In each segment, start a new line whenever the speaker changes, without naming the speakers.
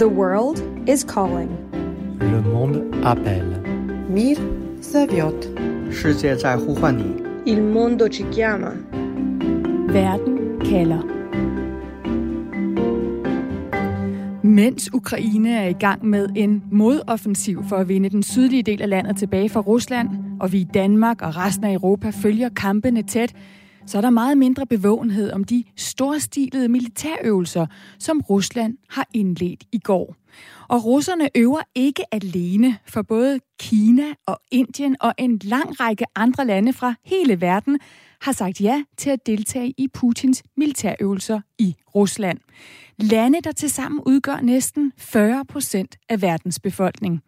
The world is calling.
Le monde appelle.
Mir zaviot.
Il mondo ci chiama.
Verden kalder. Mens Ukraine er i gang med en modoffensiv for at vinde den sydlige del af landet tilbage fra Rusland, og vi i Danmark og resten af Europa følger kampene tæt, så er der meget mindre bevågenhed om de storstilede militærøvelser, som Rusland har indledt i går. Og russerne øver ikke alene, for både Kina og Indien og en lang række andre lande fra hele verden har sagt ja til at deltage i Putins militærøvelser i Rusland. Lande, der tilsammen udgør næsten 40 procent af verdens befolkning.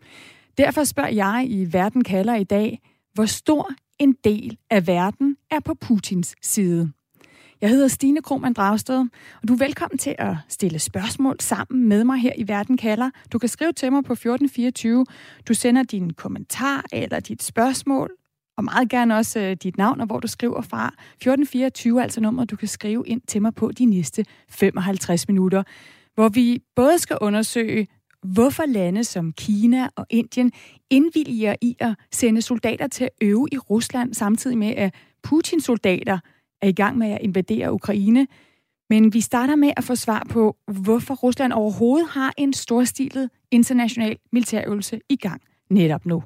Derfor spørger jeg i Verden kalder i dag, hvor stor en del af verden er på Putins side. Jeg hedder Stine Krohmann Dragsted, og du er velkommen til at stille spørgsmål sammen med mig her i Verden kalder. Du kan skrive til mig på 1424. Du sender din kommentar eller dit spørgsmål, og meget gerne også øh, dit navn og hvor du skriver fra. 1424 er altså nummeret, du kan skrive ind til mig på de næste 55 minutter, hvor vi både skal undersøge, hvorfor lande som Kina og Indien indvilliger i at sende soldater til at øve i Rusland, samtidig med at Putins soldater er i gang med at invadere Ukraine. Men vi starter med at få svar på, hvorfor Rusland overhovedet har en storstilet international militærøvelse i gang netop nu.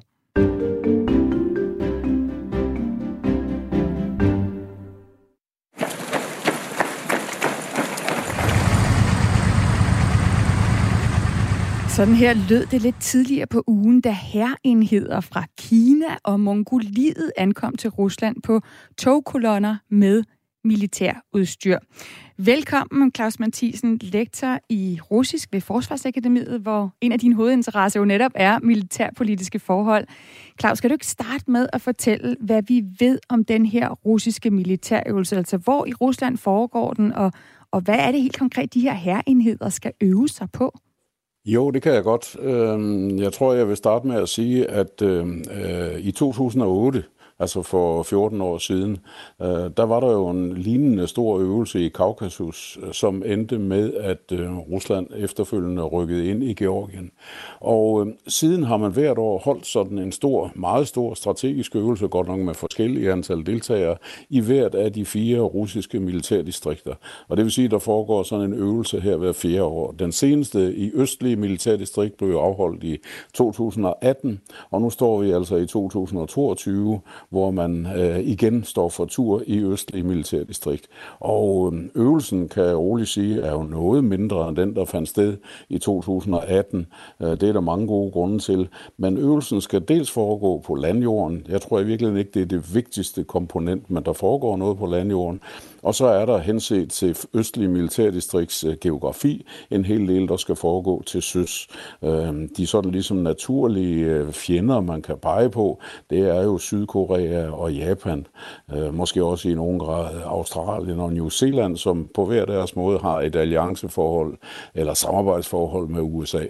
Sådan her lød det lidt tidligere på ugen, da herrenheder fra Kina og Mongoliet ankom til Rusland på togkolonner med militærudstyr. Velkommen, Claus Mathisen, lektor i russisk ved Forsvarsakademiet, hvor en af dine hovedinteresser jo netop er militærpolitiske forhold. Claus, kan du ikke starte med at fortælle, hvad vi ved om den her russiske militærøvelse? Altså, hvor i Rusland foregår den, og, og hvad er det helt konkret, de her herrenheder skal øve sig på?
Jo, det kan jeg godt. Øhm, jeg tror, jeg vil starte med at sige, at øhm, øh, i 2008, altså for 14 år siden, øh, der var der jo en lignende stor øvelse i Kaukasus, øh, som endte med, at øh, Rusland efterfølgende rykkede ind i Georgien. Og siden har man hvert år holdt sådan en stor, meget stor strategisk øvelse, godt nok med forskellige antal deltagere, i hvert af de fire russiske militærdistrikter. Og det vil sige, at der foregår sådan en øvelse her hver fjerde år. Den seneste i østlige militærdistrikt blev afholdt i 2018, og nu står vi altså i 2022, hvor man øh, igen står for tur i østlige militærdistrikt. Og øh, øvelsen, kan jeg roligt sige, er jo noget mindre end den, der fandt sted i 2018. Øh, det er der mange gode grunde til. Men øvelsen skal dels foregå på landjorden. Jeg tror i virkeligheden ikke, det er det vigtigste komponent, men der foregår noget på landjorden. Og så er der henset til østlige militærdistrikts øh, geografi en hel del, der skal foregå til søs. De sådan ligesom naturlige fjender, man kan pege på, det er jo Sydkorea og Japan. Øh, måske også i nogen grad Australien og New Zealand, som på hver deres måde har et allianceforhold eller samarbejdsforhold med USA.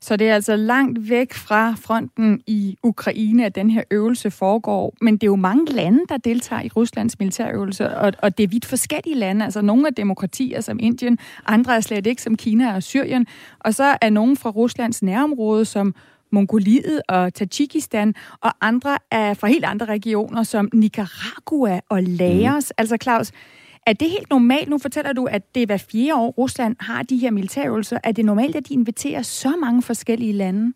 Så det er altså langt væk fra fronten i Ukraine, at den her øvelse foregår. Men det er jo mange lande, der deltager i Ruslands militærøvelse, og, og det er vidt forskellige lande. Altså nogle er demokratier som Indien, andre er slet ikke som Kina og Syrien. Og så er nogle fra Ruslands nærområde som Mongoliet og Tajikistan, og andre er fra helt andre regioner som Nicaragua og Laos. Mm. Altså Claus, er det helt normalt? Nu fortæller du, at det er hver fjerde år, Rusland har de her militærøvelser. Er det normalt, at de inviterer så mange forskellige lande?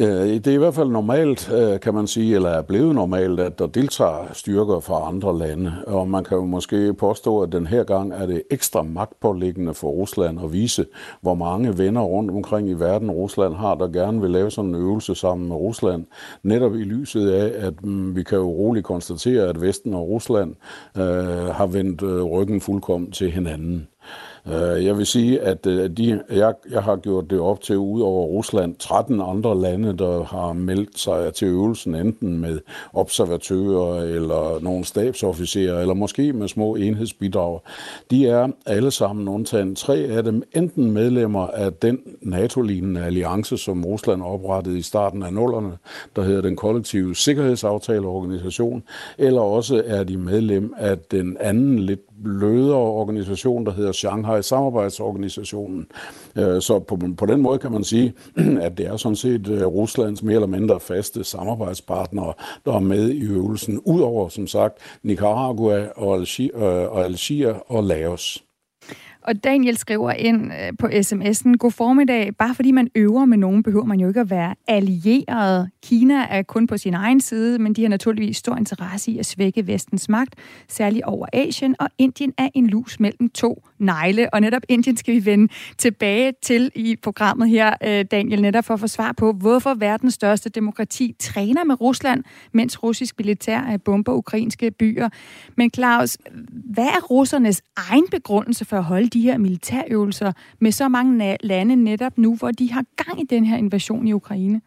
Øh, det er i hvert fald normalt, øh, kan man sige, eller er blevet normalt, at der deltager styrker fra andre lande. Og man kan jo måske påstå, at den her gang er det ekstra magtpåliggende for Rusland at vise, hvor mange venner rundt omkring i verden Rusland har, der gerne vil lave sådan en øvelse sammen med Rusland. Netop i lyset af, at mm, vi kan jo roligt konstatere, at Vesten og Rusland øh, har vendt øh, ryggen fuldkommen til hinanden. Øh, jeg vil sige, øh, at de, jeg, jeg har gjort det op til ud over Rusland 13 andre lande, der har meldt sig til øvelsen, enten med observatører eller nogle stabsofficerer, eller måske med små enhedsbidrag. De er alle sammen undtagen tre af dem enten medlemmer af den NATO-lignende alliance, som Rusland oprettede i starten af nullerne, der hedder den kollektive sikkerhedsaftaleorganisation, eller også er de medlem af den anden lidt blødere organisation, der hedder Shanghai Samarbejdsorganisationen. Øh, så på, på den måde kan man sige, at det er sådan set øh, Ruslands mere eller mindre faste samarbejdspartnere, der er med i øvelsen, udover som sagt Nicaragua og øh, Algier og Laos.
Og Daniel skriver ind øh, på sms'en, god formiddag, bare fordi man øver med nogen, behøver man jo ikke at være allieret. Kina er kun på sin egen side, men de har naturligvis stor interesse i at svække vestens magt, særligt over Asien, og Indien er en lus mellem to negle. Og netop Indien skal vi vende tilbage til i programmet her, øh, Daniel, netop for at få svar på, hvorfor verdens største demokrati træner med Rusland, mens russisk militær øh, bomber ukrainske byer. Men Claus, hvad er russernes egen begrundelse for at holde de her militærøvelser med så mange lande netop nu, hvor de har gang i den her invasion i Ukraine?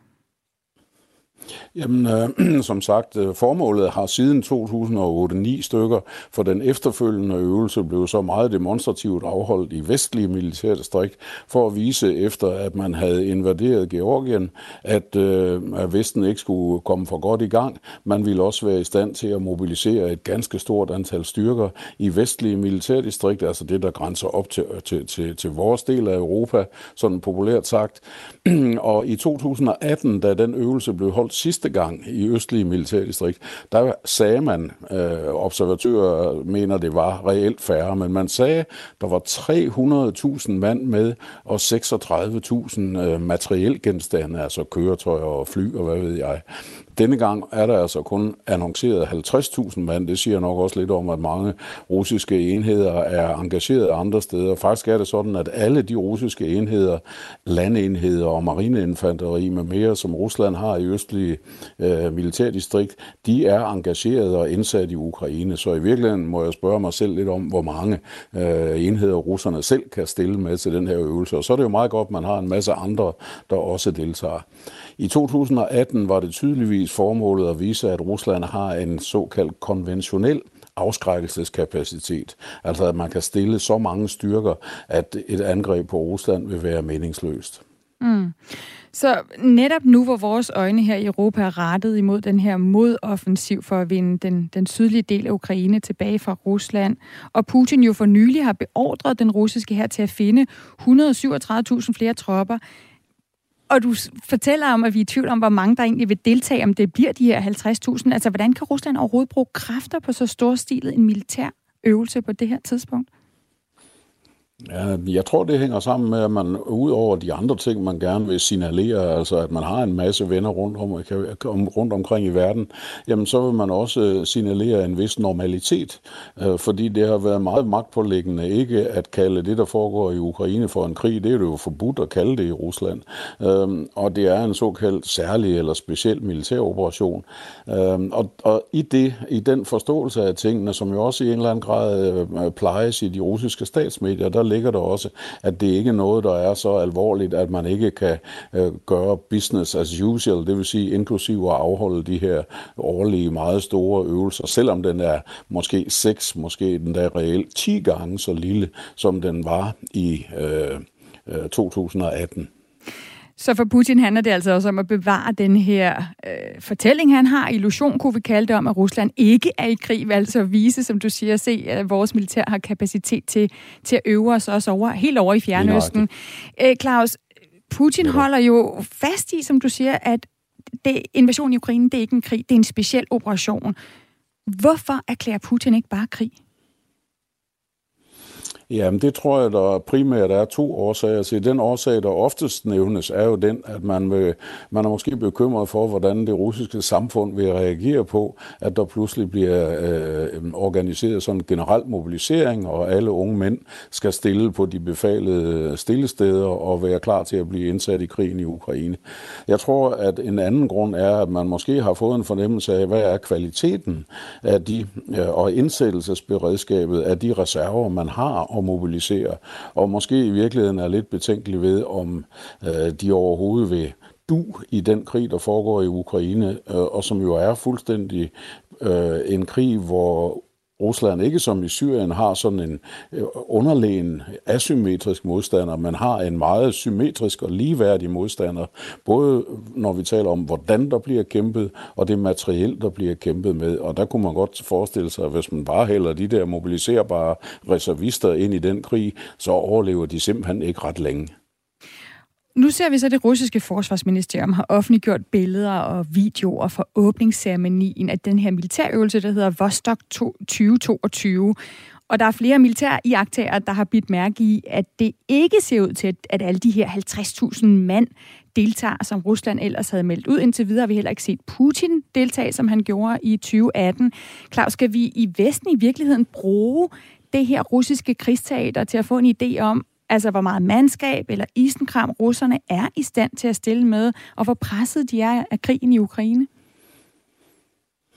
Jamen, øh, som sagt, øh, formålet har siden 2008 ni stykker, for den efterfølgende øvelse blev så meget demonstrativt afholdt i vestlige militærdistrikt, for at vise efter, at man havde invaderet Georgien, at, øh, at Vesten ikke skulle komme for godt i gang. Man ville også være i stand til at mobilisere et ganske stort antal styrker i vestlige militærdistrikt, altså det, der grænser op til, øh, til, til, til vores del af Europa, sådan populært sagt. Og i 2018, da den øvelse blev holdt sidste gang i østlige militærdistrikt, der sagde man, øh, observatører mener, det var reelt færre, men man sagde, der var 300.000 mand med og 36.000 øh, materielgenstande, altså køretøjer og fly og hvad ved jeg. Denne gang er der altså kun annonceret 50.000 mand. Det siger nok også lidt om, at mange russiske enheder er engageret andre steder. Faktisk er det sådan, at alle de russiske enheder, landenheder og marineinfanteri med mere, som Rusland har i østlige øh, militærdistrikt, de er engageret og indsat i Ukraine. Så i virkeligheden må jeg spørge mig selv lidt om, hvor mange øh, enheder russerne selv kan stille med til den her øvelse. Og så er det jo meget godt, at man har en masse andre, der også deltager. I 2018 var det tydeligvis formålet at vise, at Rusland har en såkaldt konventionel afskrækkelseskapacitet. Altså at man kan stille så mange styrker, at et angreb på Rusland vil være meningsløst.
Mm. Så netop nu, hvor vores øjne her i Europa er rettet imod den her modoffensiv for at vinde den, den sydlige del af Ukraine tilbage fra Rusland, og Putin jo for nylig har beordret den russiske her til at finde 137.000 flere tropper, og du fortæller om, at vi er i tvivl om, hvor mange der egentlig vil deltage, om det bliver de her 50.000. Altså, hvordan kan Rusland overhovedet bruge kræfter på så storstilet en militær øvelse på det her tidspunkt?
Ja, jeg tror, det hænger sammen med, at man ud over de andre ting, man gerne vil signalere, altså at man har en masse venner rundt, om, rundt omkring i verden, jamen så vil man også øh, signalere en vis normalitet, øh, fordi det har været meget magtpålæggende ikke at kalde det, der foregår i Ukraine for en krig. Det er jo forbudt at kalde det i Rusland. Øhm, og det er en såkaldt særlig eller speciel militær operation. Øhm, og, og i det, i den forståelse af tingene, som jo også i en eller anden grad øh, plejes i de russiske statsmedier, der ligger der også, at det ikke er noget, der er så alvorligt, at man ikke kan øh, gøre business as usual, det vil sige inklusive at afholde de her årlige meget store øvelser, selvom den er måske 6, måske den der reelt 10 gange så lille, som den var i øh, øh 2018.
Så for Putin handler det altså også om at bevare den her øh, fortælling, han har, illusion kunne vi kalde det om, at Rusland ikke er i krig, altså vise, som du siger, se, at vores militær har kapacitet til, til at øve os også over, helt over i Fjernøsten. Æ, Claus, Putin ja. holder jo fast i, som du siger, at det, invasionen i Ukraine, det er ikke en krig, det er en speciel operation. Hvorfor erklærer Putin ikke bare krig?
Jamen, det tror jeg, der primært er to årsager til. Den årsag, der oftest nævnes, er jo den, at man, vil, man er måske bekymret for, hvordan det russiske samfund vil reagere på, at der pludselig bliver øh, øh organiseret sådan en generel mobilisering, og alle unge mænd skal stille på de befalede stillesteder og være klar til at blive indsat i krigen i Ukraine. Jeg tror, at en anden grund er, at man måske har fået en fornemmelse af, hvad er kvaliteten af de, øh, og indsættelsesberedskabet af de reserver, man har at mobilisere, og måske i virkeligheden er lidt betænkelig ved, om øh, de overhovedet vil du i den krig, der foregår i Ukraine, øh, og som jo er fuldstændig øh, en krig, hvor Rusland ikke som i Syrien har sådan en øh, underlegen asymmetrisk modstander, man har en meget symmetrisk og ligeværdig modstander, både når vi taler om, hvordan der bliver kæmpet, og det materiel, der bliver kæmpet med. Og der kunne man godt forestille sig, at hvis man bare hælder de der mobiliserbare reservister ind i den krig, så overlever de simpelthen ikke ret længe.
Nu ser vi så, at det russiske forsvarsministerium har offentliggjort billeder og videoer fra åbningsceremonien af den her militærøvelse, der hedder Vostok 2022. Og der er flere militære iagtager, der har bidt mærke i, at det ikke ser ud til, at alle de her 50.000 mand deltager, som Rusland ellers havde meldt ud. Indtil videre har vi heller ikke set Putin deltage, som han gjorde i 2018. Claus, skal vi i Vesten i virkeligheden bruge det her russiske krigsteater til at få en idé om, Altså, hvor meget mandskab eller isenkram russerne er i stand til at stille med, og hvor presset de er af krigen i Ukraine?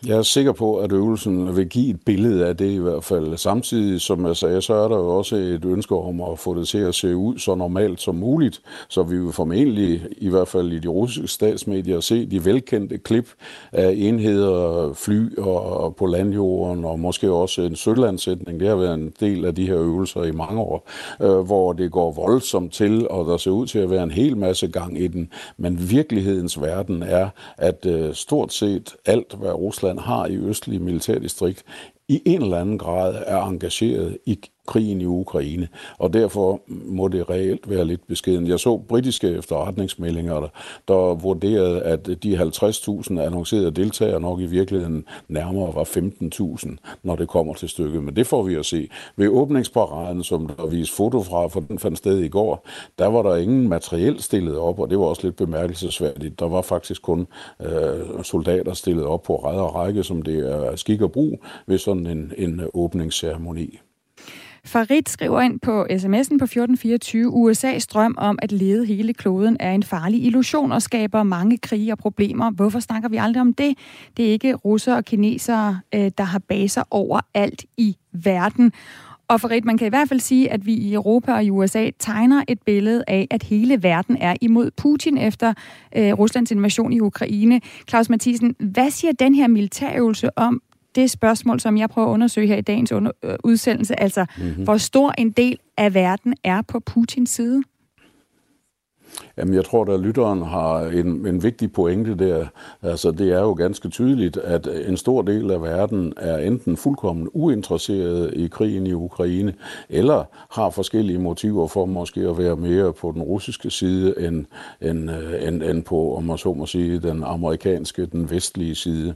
Jeg er sikker på, at øvelsen vil give et billede af det i hvert fald. Samtidig, som jeg sagde, så er der jo også et ønske om at få det til at se ud så normalt som muligt, så vi vil formentlig, i hvert fald i de russiske statsmedier, se de velkendte klip af enheder, fly og på landjorden, og måske også en sølandsætning. Det har været en del af de her øvelser i mange år, øh, hvor det går voldsomt til, og der ser ud til at være en hel masse gang i den. Men virkelighedens verden er, at øh, stort set alt, hvad Rusland Rusland har i østlige militærdistrikt, i en eller anden grad er engageret i krigen i Ukraine, og derfor må det reelt være lidt beskeden. Jeg så britiske efterretningsmeldinger, der, der vurderede, at de 50.000 annoncerede deltagere nok i virkeligheden nærmere var 15.000, når det kommer til stykket. Men det får vi at se. Ved åbningsparaden, som der vises foto fra, for den fandt sted i går, der var der ingen materiel stillet op, og det var også lidt bemærkelsesværdigt. Der var faktisk kun øh, soldater stillet op på ræd og række, som det er skik og brug ved sådan en, en åbningsceremoni.
Farid skriver ind på sms'en på 1424, USA's drøm om at lede hele kloden er en farlig illusion og skaber mange krige og problemer. Hvorfor snakker vi aldrig om det? Det er ikke russere og kinesere, øh, der har baser overalt i verden. Og Farid, man kan i hvert fald sige, at vi i Europa og i USA tegner et billede af, at hele verden er imod Putin efter øh, Ruslands invasion i Ukraine. Claus Mathisen, hvad siger den her militærøvelse om det spørgsmål, som jeg prøver at undersøge her i dagens under, øh, udsendelse. Altså, mm-hmm. hvor stor en del af verden er på Putins side?
Jamen, jeg tror, at lytteren har en, en vigtig pointe der. Altså, det er jo ganske tydeligt, at en stor del af verden er enten fuldkommen uinteresseret i krigen i Ukraine, eller har forskellige motiver for måske at være mere på den russiske side, end, end, øh, end, end på, om man så må sige, den amerikanske, den vestlige side.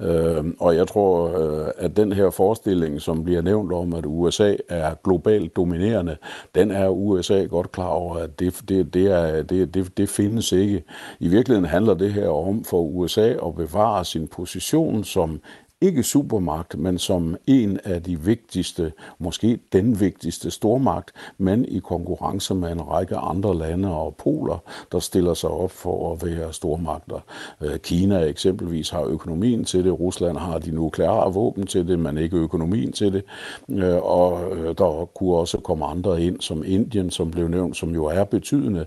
Øh, og jeg tror, øh, at den her forestilling, som bliver nævnt om, at USA er globalt dominerende, den er USA godt klar over, at det, det, det er det, det, det findes ikke. I virkeligheden handler det her om for USA at bevare sin position som ikke supermagt, men som en af de vigtigste, måske den vigtigste stormagt, men i konkurrence med en række andre lande og poler, der stiller sig op for at være stormagter. Øh, Kina eksempelvis har økonomien til det, Rusland har de nukleare våben til det, men ikke økonomien til det, øh, og øh, der kunne også komme andre ind, som Indien, som blev nævnt, som jo er betydende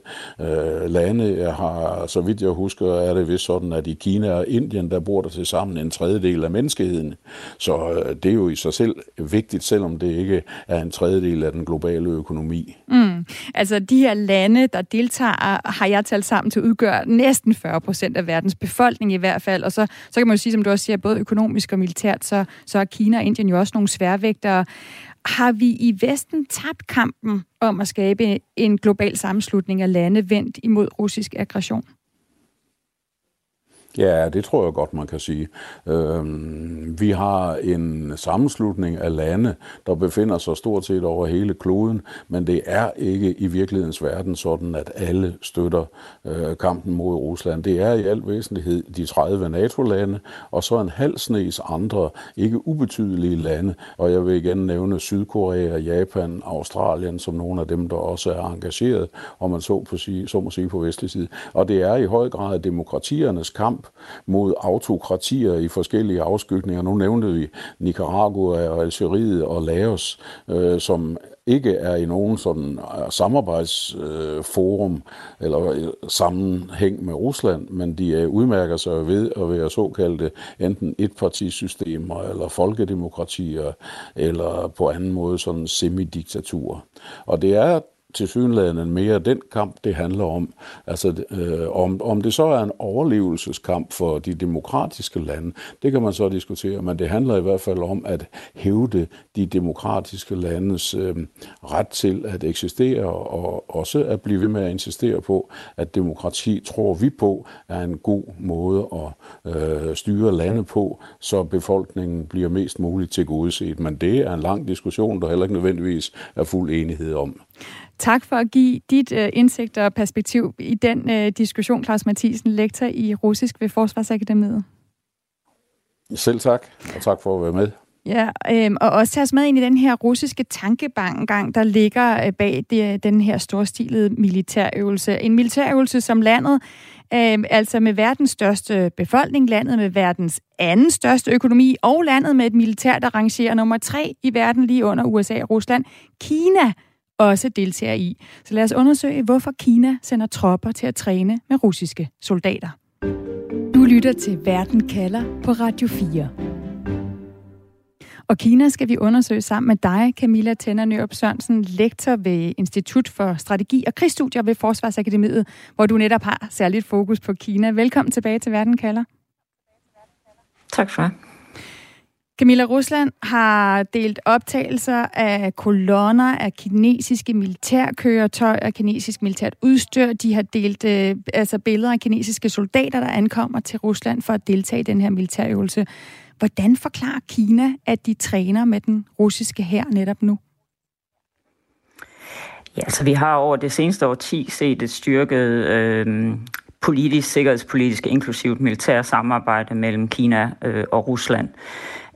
lande. Jeg har, så vidt jeg husker, er det vist sådan, at i Kina og Indien, der bor der til sammen en tredjedel af mennesker, menneskeheden. Så øh, det er jo i sig selv vigtigt, selvom det ikke er en tredjedel af den globale økonomi.
Mm. Altså de her lande, der deltager, har jeg talt sammen til at udgøre næsten 40 procent af verdens befolkning i hvert fald. Og så, så kan man jo sige, som du også siger, både økonomisk og militært, så, så er Kina og Indien jo også nogle sværvægtere. Har vi i Vesten tabt kampen om at skabe en global sammenslutning af lande vendt imod russisk aggression?
Ja, det tror jeg godt, man kan sige. Øhm, vi har en sammenslutning af lande, der befinder sig stort set over hele kloden, men det er ikke i virkelighedens verden sådan, at alle støtter øh, kampen mod Rusland. Det er i al væsentlighed de 30 NATO-lande, og så en halv snes andre ikke ubetydelige lande, og jeg vil igen nævne Sydkorea, Japan, Australien som nogle af dem, der også er engageret, og man så, på så må sige på vestlig side. Og det er i høj grad demokratiernes kamp, kamp mod autokratier i forskellige afskygninger. Nu nævnte vi Nicaragua og Algeriet og Laos, øh, som ikke er i nogen sådan øh, samarbejdsforum øh, eller øh, sammenhæng med Rusland, men de er udmærker sig ved at være såkaldte enten etpartisystemer eller folkedemokratier eller på anden måde sådan semidiktaturer. Og det er til synligheden mere den kamp, det handler om. Altså, øh, om, om det så er en overlevelseskamp for de demokratiske lande, det kan man så diskutere, men det handler i hvert fald om at hævde de demokratiske landes øh, ret til at eksistere, og også at blive ved med at insistere på, at demokrati, tror vi på, er en god måde at øh, styre lande på, så befolkningen bliver mest muligt tilgodeset. Men det er en lang diskussion, der heller ikke nødvendigvis er fuld enighed om.
Tak for at give dit indsigt og perspektiv i den uh, diskussion, Claus Mathisen, lektor i russisk ved Forsvarsakademiet.
Selv tak, og tak for at være med.
Ja, øhm, og også tage os med ind i den her russiske tankebank, der ligger øh, bag det, den her storstilede militærøvelse. En militærøvelse, som landet, øhm, altså med verdens største befolkning, landet med verdens anden største økonomi, og landet med et militær, der rangerer nummer tre i verden lige under USA og Rusland, Kina, også deltager i. Så lad os undersøge, hvorfor Kina sender tropper til at træne med russiske soldater. Du lytter til Verden kalder på Radio 4. Og Kina skal vi undersøge sammen med dig, Camilla Tænder Nørup Sørensen, lektor ved Institut for Strategi og Krigsstudier ved Forsvarsakademiet, hvor du netop har særligt fokus på Kina. Velkommen tilbage til Verden kalder.
Tak for
Camilla Rusland har delt optagelser af kolonner af kinesiske militærkøretøjer, kinesisk militært udstyr. De har delt øh, altså billeder af kinesiske soldater, der ankommer til Rusland for at deltage i den her militærøvelse. Hvordan forklarer Kina, at de træner med den russiske hær netop nu?
Ja, altså vi har over det seneste år 10 set et styrket øh, politisk, sikkerhedspolitisk, inklusivt militær samarbejde mellem Kina øh, og Rusland.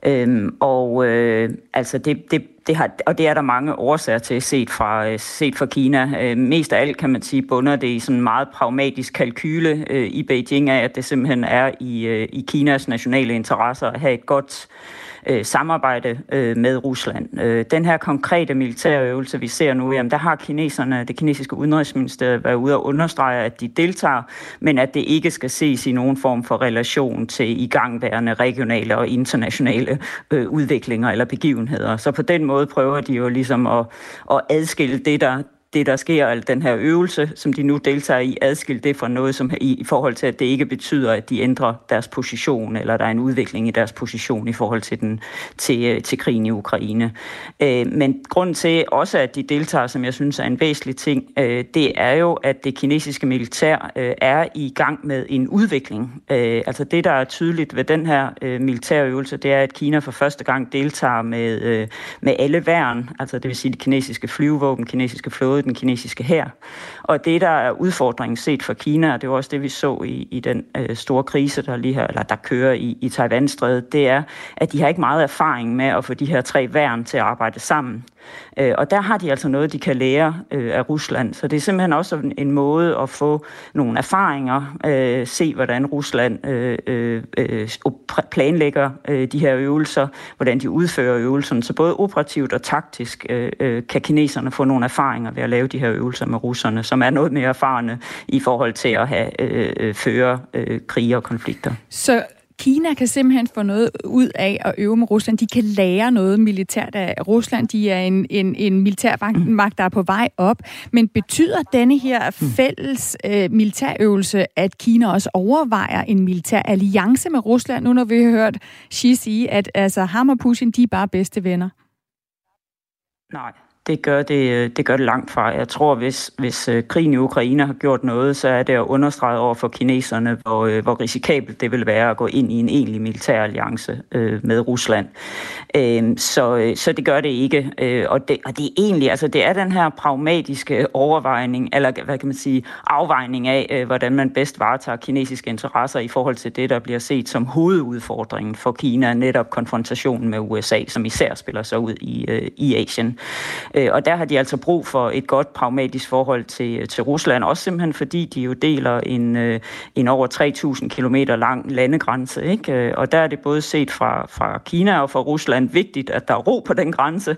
Øhm, og øh, altså det, det, det har, og det er der mange årsager til set fra, øh, set fra Kina. Øh, mest af alt kan man sige bunder det i sådan en meget pragmatisk kalkyle øh, i Beijing af, at det simpelthen er i, øh, i Kinas nationale interesser at have et godt øh, Øh, samarbejde øh, med Rusland. Øh, den her konkrete militærøvelse, vi ser nu, jamen, der har kineserne, det kinesiske udenrigsministeriet, været ude og understrege, at de deltager, men at det ikke skal ses i nogen form for relation til igangværende regionale og internationale øh, udviklinger eller begivenheder. Så på den måde prøver de jo ligesom at, at adskille det, der det, der sker, altså den her øvelse, som de nu deltager i, adskille det fra noget, som i, i forhold til, at det ikke betyder, at de ændrer deres position, eller der er en udvikling i deres position i forhold til, den, til, øh, til krigen i Ukraine. Øh, men grund til også, at de deltager, som jeg synes er en væsentlig ting, øh, det er jo, at det kinesiske militær øh, er i gang med en udvikling. Øh, altså det, der er tydeligt ved den her øh, militærøvelse, det er, at Kina for første gang deltager med, øh, med alle værn, altså det vil sige det kinesiske flyvevåben, kinesiske flåde, både den kinesiske her. Og det, der er udfordringen set for Kina, og det var også det, vi så i, i den øh, store krise, der lige her, eller der kører i, i taiwan det er, at de har ikke meget erfaring med at få de her tre værn til at arbejde sammen. Øh, og der har de altså noget, de kan lære øh, af Rusland. Så det er simpelthen også en, en måde at få nogle erfaringer, øh, se hvordan Rusland øh, øh, øh planlægger øh, de her øvelser, hvordan de udfører øvelserne. Så både operativt og taktisk øh, øh, kan kineserne få nogle erfaringer ved at lave de her øvelser med russerne, som er noget mere erfarne i forhold til at have øh, øh føre øh, krige og konflikter.
Så Kina kan simpelthen få noget ud af at øve med Rusland. De kan lære noget militært af Rusland. De er en, en, en militærmagt, der er på vej op. Men betyder denne her fælles øh, militærøvelse, at Kina også overvejer en militær alliance med Rusland, nu når vi har hørt Xi sige, at altså, ham og Putin, de er bare bedste venner?
Nej, det gør det, øh, det gør det langt fra. Jeg tror, hvis, hvis øh, krigen i Ukraine har gjort noget, så er det at understrege over for kineserne, hvor, øh, hvor risikabelt det vil være at gå ind i en egentlig militær alliance øh, med Rusland. Øhm, øh, så, så det gør det ikke. Øh, og, det, og det er egentlig, altså det er den her pragmatiske overvejning, eller hvad kan man sige, afvejning af, øh, hvordan man bedst varetager kinesiske interesser i forhold til det, der bliver set som hovedudfordringen for Kina, netop konfrontationen med USA, som især spiller sig ud i, øh, i Asien. Øh, og der har de altså brug for et godt pragmatisk forhold til, øh, til Rusland, også simpelthen fordi de jo deler en, øh, en over 3.000 km lang landegrænse. Ikke? Og der er det både set fra, fra Kina og fra Rusland vigtigt, at der er ro på den grænse,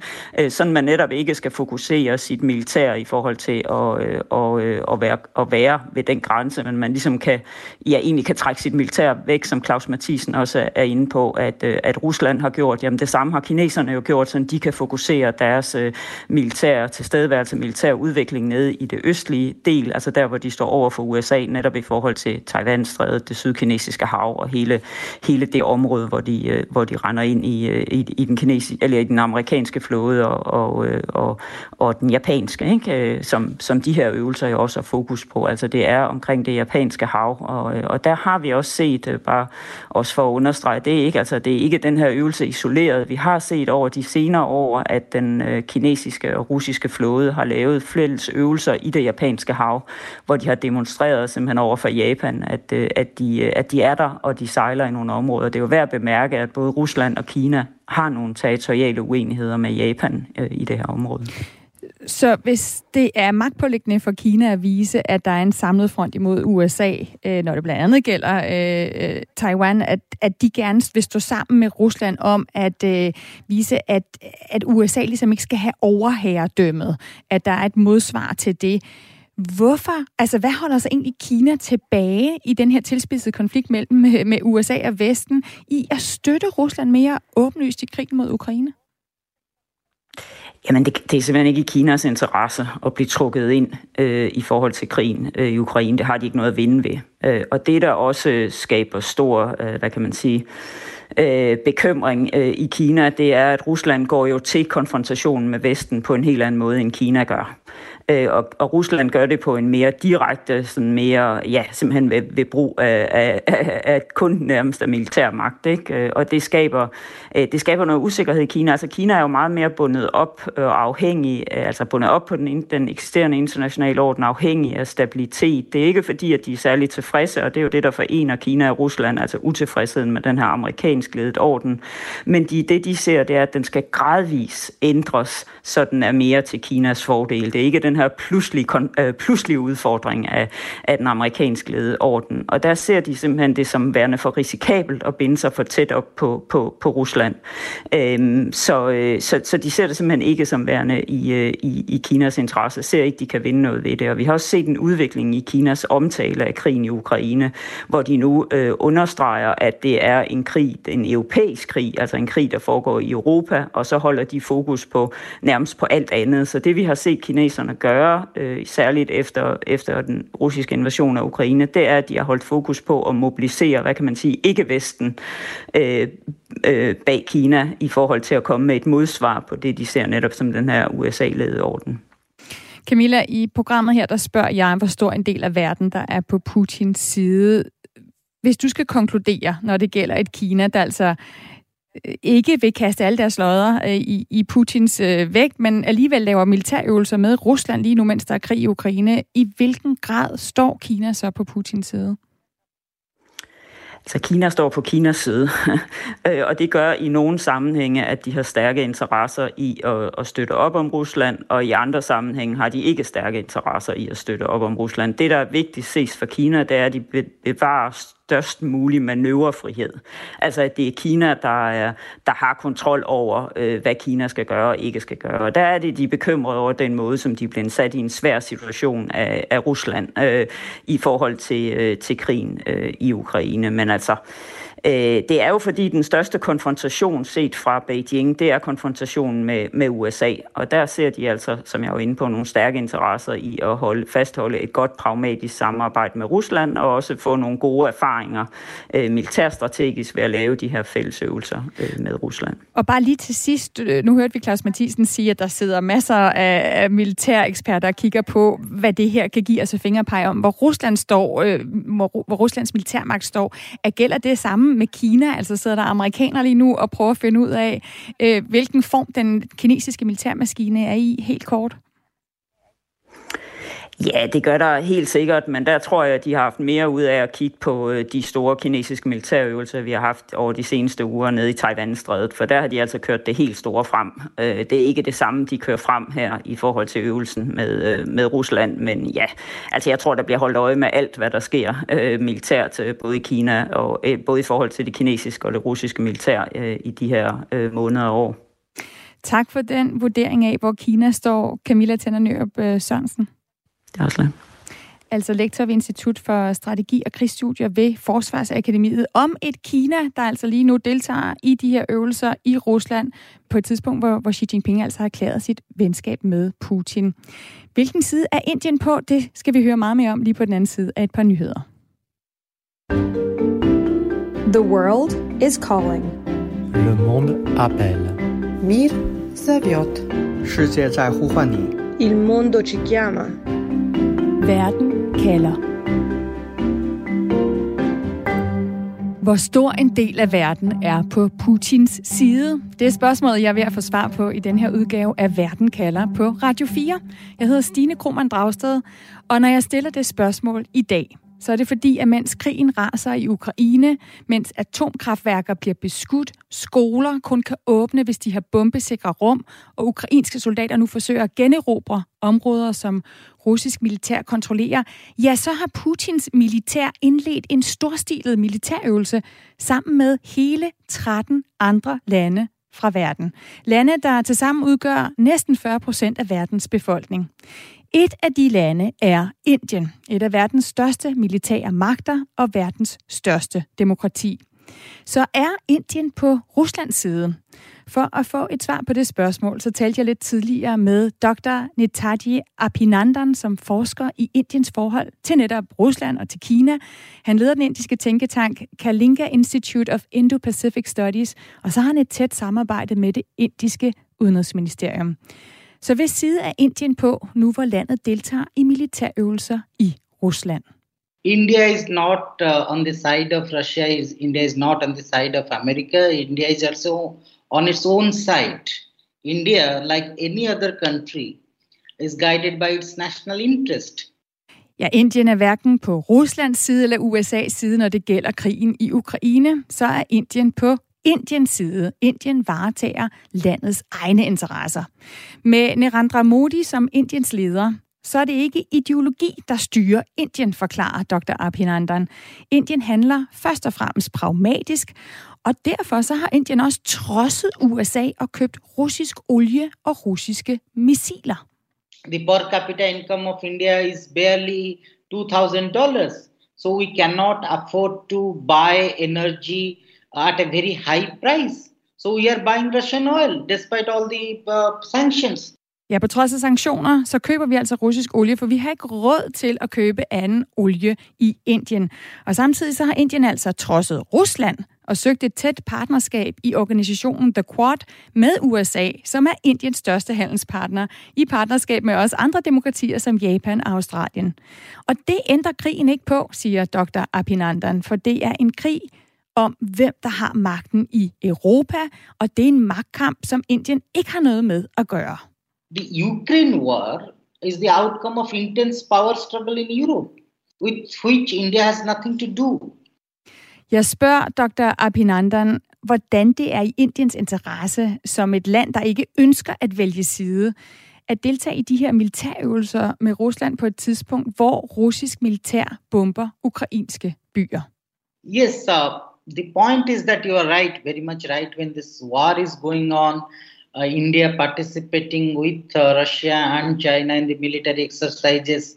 sådan man netop ikke skal fokusere sit militær i forhold til at, at, og, at, være, at være ved den grænse, men man ligesom kan, ja, egentlig kan trække sit militær væk, som Claus Mathisen også er inde på, at, at Rusland har gjort. Jamen det samme har kineserne jo gjort, så de kan fokusere deres militær tilstedeværelse, militær udvikling nede i det østlige del, altså der, hvor de står over for USA, netop i forhold til taiwan det sydkinesiske hav og hele, hele det område, hvor de, øh, hvor de render ind i, øh, i, i den kinesiske, eller i den amerikanske flåde og, og, øh, og, og den japanske, ikke? Som, som de her øvelser jo også har fokus på. Altså det er omkring det japanske hav, og, og der har vi også set, bare også for at understrege, det er ikke, altså det er ikke den her øvelse isoleret. Vi har set over de senere år, at den kinesiske og russiske flåde har lavet fælles øvelser i det japanske hav, hvor de har demonstreret simpelthen over for Japan, at, øh, at, de, øh, at de er der, og de sejler i nogle områder. Det er jo værd at bemærke, at både Rusland og Kina har nogle territoriale uenigheder med Japan øh, i det her område.
Så hvis det er magtpålæggende for Kina at vise, at der er en samlet front imod USA, øh, når det blandt andet gælder øh, øh, Taiwan, at, at de gerne vil stå sammen med Rusland om at øh, vise, at, at USA ligesom ikke skal have overherredømmet, at der er et modsvar til det. Hvorfor? Altså, hvad holder så egentlig Kina tilbage i den her tilspidsede konflikt mellem med, med USA og Vesten i at støtte Rusland mere åbenlyst i krigen mod Ukraine?
Jamen, det, det er simpelthen ikke i Kinas interesse at blive trukket ind øh, i forhold til krigen øh, i Ukraine. Det har de ikke noget at vinde ved. Øh, og det, der også øh, skaber stor, øh, hvad kan man sige, øh, bekymring øh, i Kina, det er, at Rusland går jo til konfrontationen med Vesten på en helt anden måde, end Kina gør. Øh, og, og Rusland gør det på en mere direkte, sådan mere, ja, simpelthen ved, ved brug af, af, af, af kun nærmest af militær magt, ikke? Øh, og det skaber, øh, det skaber noget usikkerhed i Kina. Altså Kina er jo meget mere bundet op øh, og afhængig, øh, altså bundet op på den, den eksisterende internationale orden, afhængig af stabilitet. Det er ikke fordi, at de er særlig tilfredse, og det er jo det, der forener Kina og Rusland, altså utilfredsheden med den her amerikansk ledet orden. Men de, det, de ser, det er, at den skal gradvis ændres, så den er mere til Kinas fordel. Det er ikke den her pludselige, øh, pludselige udfordring af, af den amerikansk ledede orden. Og der ser de simpelthen det som værende for risikabelt at binde sig for tæt op på, på, på Rusland. Øhm, så, øh, så, så de ser det simpelthen ikke som værende i, øh, i, i Kinas interesse, ser ikke, de kan vinde noget ved det. Og vi har også set en udvikling i Kinas omtale af krigen i Ukraine, hvor de nu øh, understreger, at det er en krig, en europæisk krig, altså en krig, der foregår i Europa, og så holder de fokus på nærmest på alt andet. Så det vi har set kineserne gøre, øh, særligt efter, efter den russiske invasion af Ukraine, det er, at de har holdt fokus på at mobilisere, hvad kan man sige, ikke-Vesten øh, øh, bag Kina i forhold til at komme med et modsvar på det, de ser netop som den her USA-ledede orden.
Camilla, i programmet her, der spørger jeg, hvor stor en del af verden, der er på Putins side. Hvis du skal konkludere, når det gælder et Kina, der altså Øh, ikke vil kaste alle deres lodder øh, i, i Putins øh, vægt, men alligevel laver militærøvelser med Rusland lige nu, mens der er krig i Ukraine. I hvilken grad står Kina så på Putins side?
Så Kina står på Kinas side, øh, og det gør i nogle sammenhænge, at de har stærke interesser i at, at støtte op om Rusland, og i andre sammenhænge har de ikke stærke interesser i at støtte op om Rusland. Det, der er vigtigt ses for Kina, det er, at de bevarer størst mulig manøvrefrihed. Altså at det er Kina, der, er, der har kontrol over, øh, hvad Kina skal gøre og ikke skal gøre. Og der er det, de er bekymrede over den måde, som de bliver sat i en svær situation af, af Rusland øh, i forhold til, øh, til krigen øh, i Ukraine. Men altså, Øh, det er jo fordi den største konfrontation set fra Beijing, det er konfrontationen med, med USA. Og der ser de altså, som jeg var inde på, nogle stærke interesser i at holde, fastholde et godt pragmatisk samarbejde med Rusland, og også få nogle gode erfaringer øh, militærstrategisk ved at lave de her fællesøvelser øh, med Rusland.
Og bare lige til sidst, øh, nu hørte vi Claus Mathisen sige, at der sidder masser af, af militæreksperter og kigger på, hvad det her kan give os altså fingerpege om, hvor Rusland står, øh, hvor, hvor Ruslands militærmagt står. Er gælder det samme med Kina? Altså sidder der amerikanere lige nu og prøver at finde ud af, øh, hvilken form den kinesiske militærmaskine er i, helt kort?
Ja, det gør der helt sikkert, men der tror jeg, at de har haft mere ud af at kigge på øh, de store kinesiske militærøvelser, vi har haft over de seneste uger nede i Taiwan-strædet, for der har de altså kørt det helt store frem. Øh, det er ikke det samme, de kører frem her i forhold til øvelsen med, øh, med Rusland, men ja, altså jeg tror, der bliver holdt øje med alt, hvad der sker militært, både i Kina og både i forhold til det kinesiske og det russiske militær i de her måneder og år.
Tak for den vurdering af, hvor Kina står, Camilla Tennernørup Sørensen.
Darsla.
Altså lektor ved Institut for Strategi og Krigsstudier ved Forsvarsakademiet om et Kina, der altså lige nu deltager i de her øvelser i Rusland på et tidspunkt, hvor, hvor Xi Jinping altså har erklæret sit venskab med Putin. Hvilken side er Indien på? Det skal vi høre meget mere om lige på den anden side af et par nyheder.
The world is calling.
Le monde appelle.
Mir
Zaviot.
Il mondo ci chiama.
Verden kalder. Hvor stor en del af verden er på Putins side? Det er spørgsmålet, jeg er ved at få svar på i den her udgave af Verden kalder på Radio 4. Jeg hedder Stine Krohmann Dragsted, og når jeg stiller det spørgsmål i dag, så er det fordi, at mens krigen raser i Ukraine, mens atomkraftværker bliver beskudt, skoler kun kan åbne, hvis de har bombesikre rum, og ukrainske soldater nu forsøger at generobre områder, som russisk militær kontrollerer, ja, så har Putins militær indledt en storstilet militærøvelse sammen med hele 13 andre lande fra verden. Lande, der tilsammen udgør næsten 40 procent af verdens befolkning. Et af de lande er Indien, et af verdens største militære magter og verdens største demokrati. Så er Indien på Ruslands side? For at få et svar på det spørgsmål, så talte jeg lidt tidligere med dr. Netaji Apinandan, som forsker i Indiens forhold til netop Rusland og til Kina. Han leder den indiske tænketank Kalinga Institute of Indo-Pacific Studies, og så har han et tæt samarbejde med det indiske udenrigsministerium. Så hvis side er Indien på, nu hvor landet deltager i militærøvelser i Rusland?
India is not uh, on the side of Russia. Is India is not on the side of America. India is also on its own side. India, like any other country, is guided by its national interest.
Ja, Indien er hverken på Ruslands side eller USA's side, når det gælder krigen i Ukraine. Så er Indien på Indiens side. Indien varetager landets egne interesser. Med Narendra Modi som Indiens leder, så er det ikke ideologi, der styrer Indien, forklarer Dr. Abhinandan. Indien handler først og fremmest pragmatisk, og derfor så har Indien også trodset USA og købt russisk olie og russiske missiler.
The per capita income of India is barely 2000 dollars, So we cannot afford to buy energy at a very high price. So we are buying Russian oil despite all the uh, sanctions.
Ja, på trods af sanktioner, så køber vi altså russisk olie, for vi har ikke råd til at købe anden olie i Indien. Og samtidig så har Indien altså trodset Rusland og søgt et tæt partnerskab i organisationen The Quad med USA, som er Indiens største handelspartner, i partnerskab med også andre demokratier som Japan og Australien. Og det ændrer krigen ikke på, siger dr. Apinandan, for det er en krig, om, hvem der har magten i Europa, og det er en magtkamp, som Indien ikke har noget med at gøre.
The Ukraine war is the outcome of intense power struggle in Europe, with which India has nothing to do.
Jeg spørger dr. Abhinandan, hvordan det er i Indiens interesse som et land, der ikke ønsker at vælge side, at deltage i de her militærøvelser med Rusland på et tidspunkt, hvor russisk militær bomber ukrainske byer.
Yes, uh, the point is that you are right, very much right. When this war is going on, uh, India participating with uh, Russia and China in the military exercises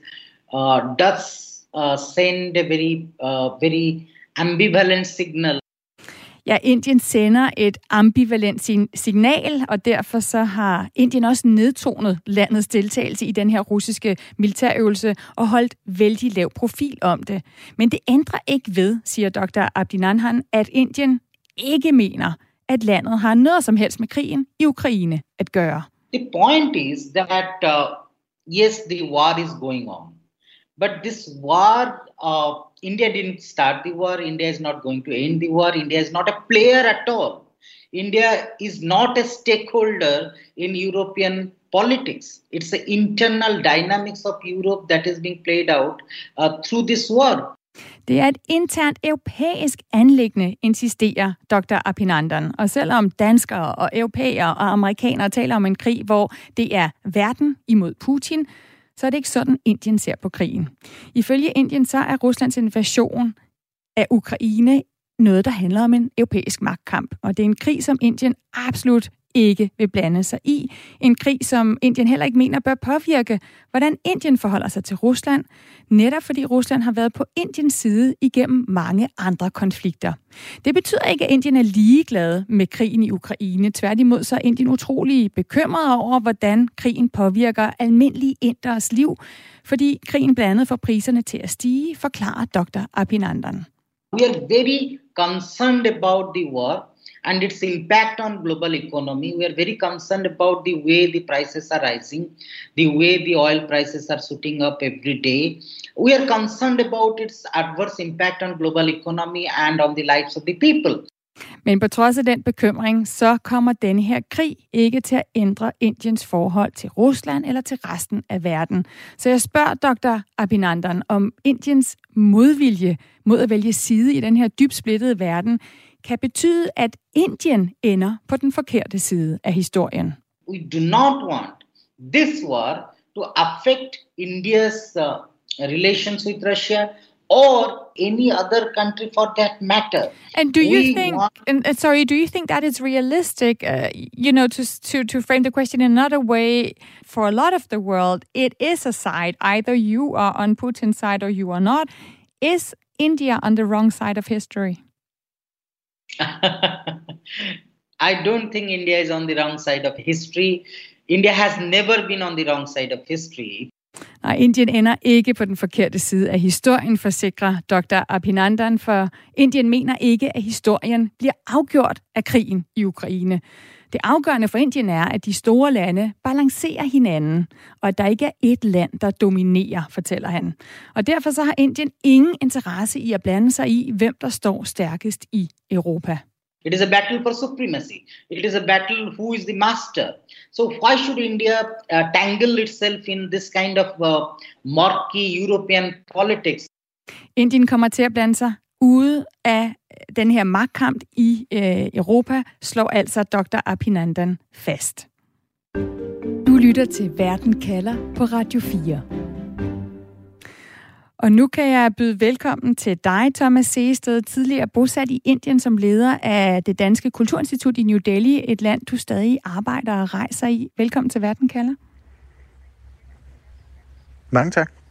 uh, does uh, send a very, uh, very ambivalent signal
Ja, Indien sender et ambivalent signal, og derfor så har Indien også nedtonet landets deltagelse i den her russiske militærøvelse og holdt vældig lav profil om det. Men det ændrer ikke ved, siger dr. Abdinanhan, at Indien ikke mener, at landet har noget som helst med krigen i Ukraine at gøre.
The point is that uh, yes, the war is going on, but this war uh, India didn't start the war. India is not going to end the war. India is not a player at all. India is not a stakeholder in European politics. It's the internal dynamics of Europe that is being played out uh, through this war.
Det er et internt europæisk anlæggende, insisterer Dr. Apinandan. Og selvom danskere og europæere og amerikanere taler om en krig, hvor det er verden imod Putin, så er det ikke sådan, Indien ser på krigen. Ifølge Indien så er Ruslands invasion af Ukraine noget, der handler om en europæisk magtkamp. Og det er en krig, som Indien absolut ikke vil blande sig i. En krig, som Indien heller ikke mener bør påvirke, hvordan Indien forholder sig til Rusland, netop fordi Rusland har været på Indiens side igennem mange andre konflikter. Det betyder ikke, at Indien er ligeglad med krigen i Ukraine. Tværtimod så er Indien utrolig bekymret over, hvordan krigen påvirker almindelige inders liv, fordi krigen blandt andet får priserne til at stige, forklarer dr. Abhinandan.
We are very concerned about the war and its impact on global economy. We are very concerned about the way the prices are rising, the way the oil prices are shooting up every day. We are concerned about its adverse impact on global economy and on the lives of the people.
Men på trods af den bekymring, så kommer denne her krig ikke til at ændre Indiens forhold til Rusland eller til resten af verden. Så jeg spørger dr. Abhinandan om Indiens modvilje mod at vælge side i den her dybt splittede verden kan betyde, at Indien ender på den forkerte side af historien.
We do not want this war to affect India's uh, relations with Russia or any other country for that matter.
And do you we think? Want... And, sorry, do you think that is realistic? Uh, you know, to to to frame the question in another way, for a lot of the world, it is a side. Either you are on Putin's side or you are not. Is India on the wrong side of history?
I don't think India is on the wrong side of history. India has never been on the wrong side of history.
Nej, Indien ender ikke på den forkerte side af historien, forsikrer Dr. Abhinandan, for Indien mener ikke, at historien bliver afgjort af krigen i Ukraine. Det afgørende for Indien er, at de store lande balancerer hinanden, og at der ikke er et land, der dominerer, fortæller han. Og derfor så har Indien ingen interesse i at blande sig i, hvem der står stærkest i Europa.
It is a battle for supremacy. It is a battle who is the master. So why should India uh, tangle itself in this kind of uh, murky European politics?
Indien kommer til at blande sig ude af den her magtkamp i øh, Europa, slår altså Dr. Apinandan fast. Du lytter til Verden kalder på Radio 4. Og nu kan jeg byde velkommen til dig, Thomas Seested, tidligere bosat i Indien som leder af det Danske Kulturinstitut i New Delhi, et land, du stadig arbejder og rejser i. Velkommen til Verden kalder.
Mange tak.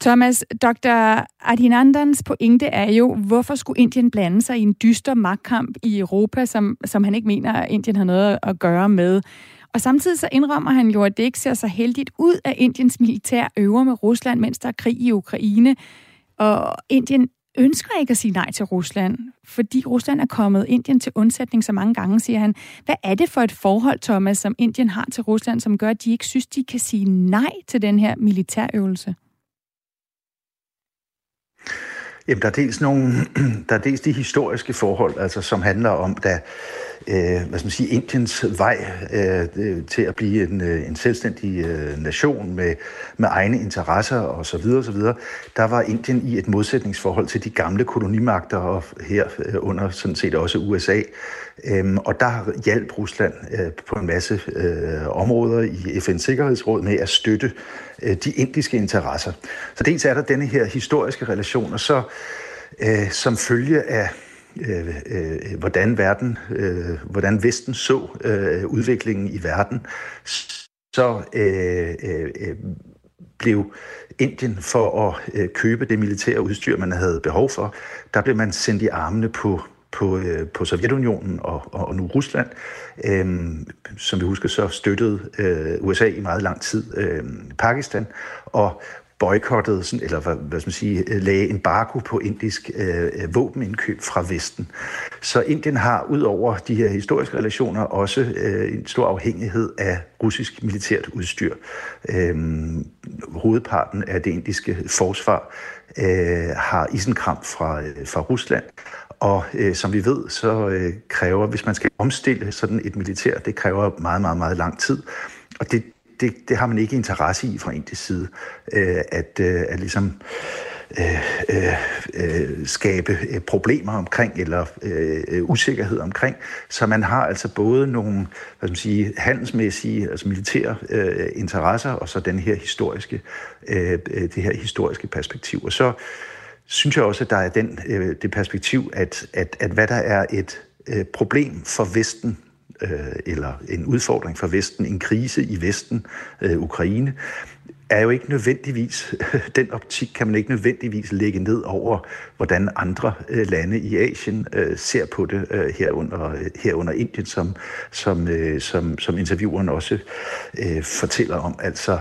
Thomas, Dr. Adinandans pointe er jo, hvorfor skulle Indien blande sig i en dyster magtkamp i Europa, som, som han ikke mener, at Indien har noget at gøre med. Og samtidig så indrømmer han jo, at det ikke ser så heldigt ud, at Indiens militær øver med Rusland, mens der er krig i Ukraine. Og Indien ønsker ikke at sige nej til Rusland, fordi Rusland er kommet Indien til undsætning så mange gange, siger han. Hvad er det for et forhold, Thomas, som Indien har til Rusland, som gør, at de ikke synes, de kan sige nej til den her militærøvelse?
Jamen, der er dels nogle, der er dels de historiske forhold, altså som handler om, da øh, hvad skal man sige, Indiens vej øh, til at blive en, øh, en selvstændig øh, nation med, med egne interesser og så videre, og så videre, der var Indien i et modsætningsforhold til de gamle kolonimagter og her øh, under sådan set også USA. Øhm, og der hjalp Rusland øh, på en masse øh, områder i FN's Sikkerhedsråd med at støtte øh, Øh, de indiske interesser. Så dels er der denne her historiske relation, og så øh, som følge af øh, øh, hvordan verden, øh, hvordan Vesten så øh, udviklingen i verden, så øh, øh, øh blev Indien for at øh, købe det militære udstyr, man havde behov for, der blev man sendt i armene på på, øh, på Sovjetunionen og, og, og nu Rusland. Øhm, som vi husker, så støttede øh, USA i meget lang tid øh, Pakistan, og boykottede, sådan, eller hvad, hvad skal man sige, øh, lagde embargo på indisk øh, øh, våbenindkøb fra Vesten. Så Indien har ud over de her historiske relationer også øh, en stor afhængighed af russisk militært udstyr. Øh, hovedparten af det indiske forsvar øh, har isenkram fra, øh, fra Rusland, og øh, som vi ved, så øh, kræver, hvis man skal omstille sådan et militær, det kræver meget, meget, meget lang tid. og det, det, det har man ikke interesse i fra indisk side, øh, at, øh, at ligesom øh, øh, øh skabe øh, problemer omkring, eller øh, øh, usikkerhed omkring. Så man har altså både nogle hvad skal man sige, handelsmæssige, altså militære øh, interesser, og så den her historiske, øh, øh det her historiske perspektiv. Og så synes jeg også, at der er den, øh, det perspektiv, at, at, at hvad der er et øh, problem for Vesten øh, eller en udfordring for Vesten, en krise i Vesten, øh, Ukraine, er jo ikke nødvendigvis, den optik kan man ikke nødvendigvis lægge ned over, hvordan andre øh, lande i Asien øh, ser på det øh, herunder, herunder Indien, som, som, som, som intervieweren også fortæller om. Altså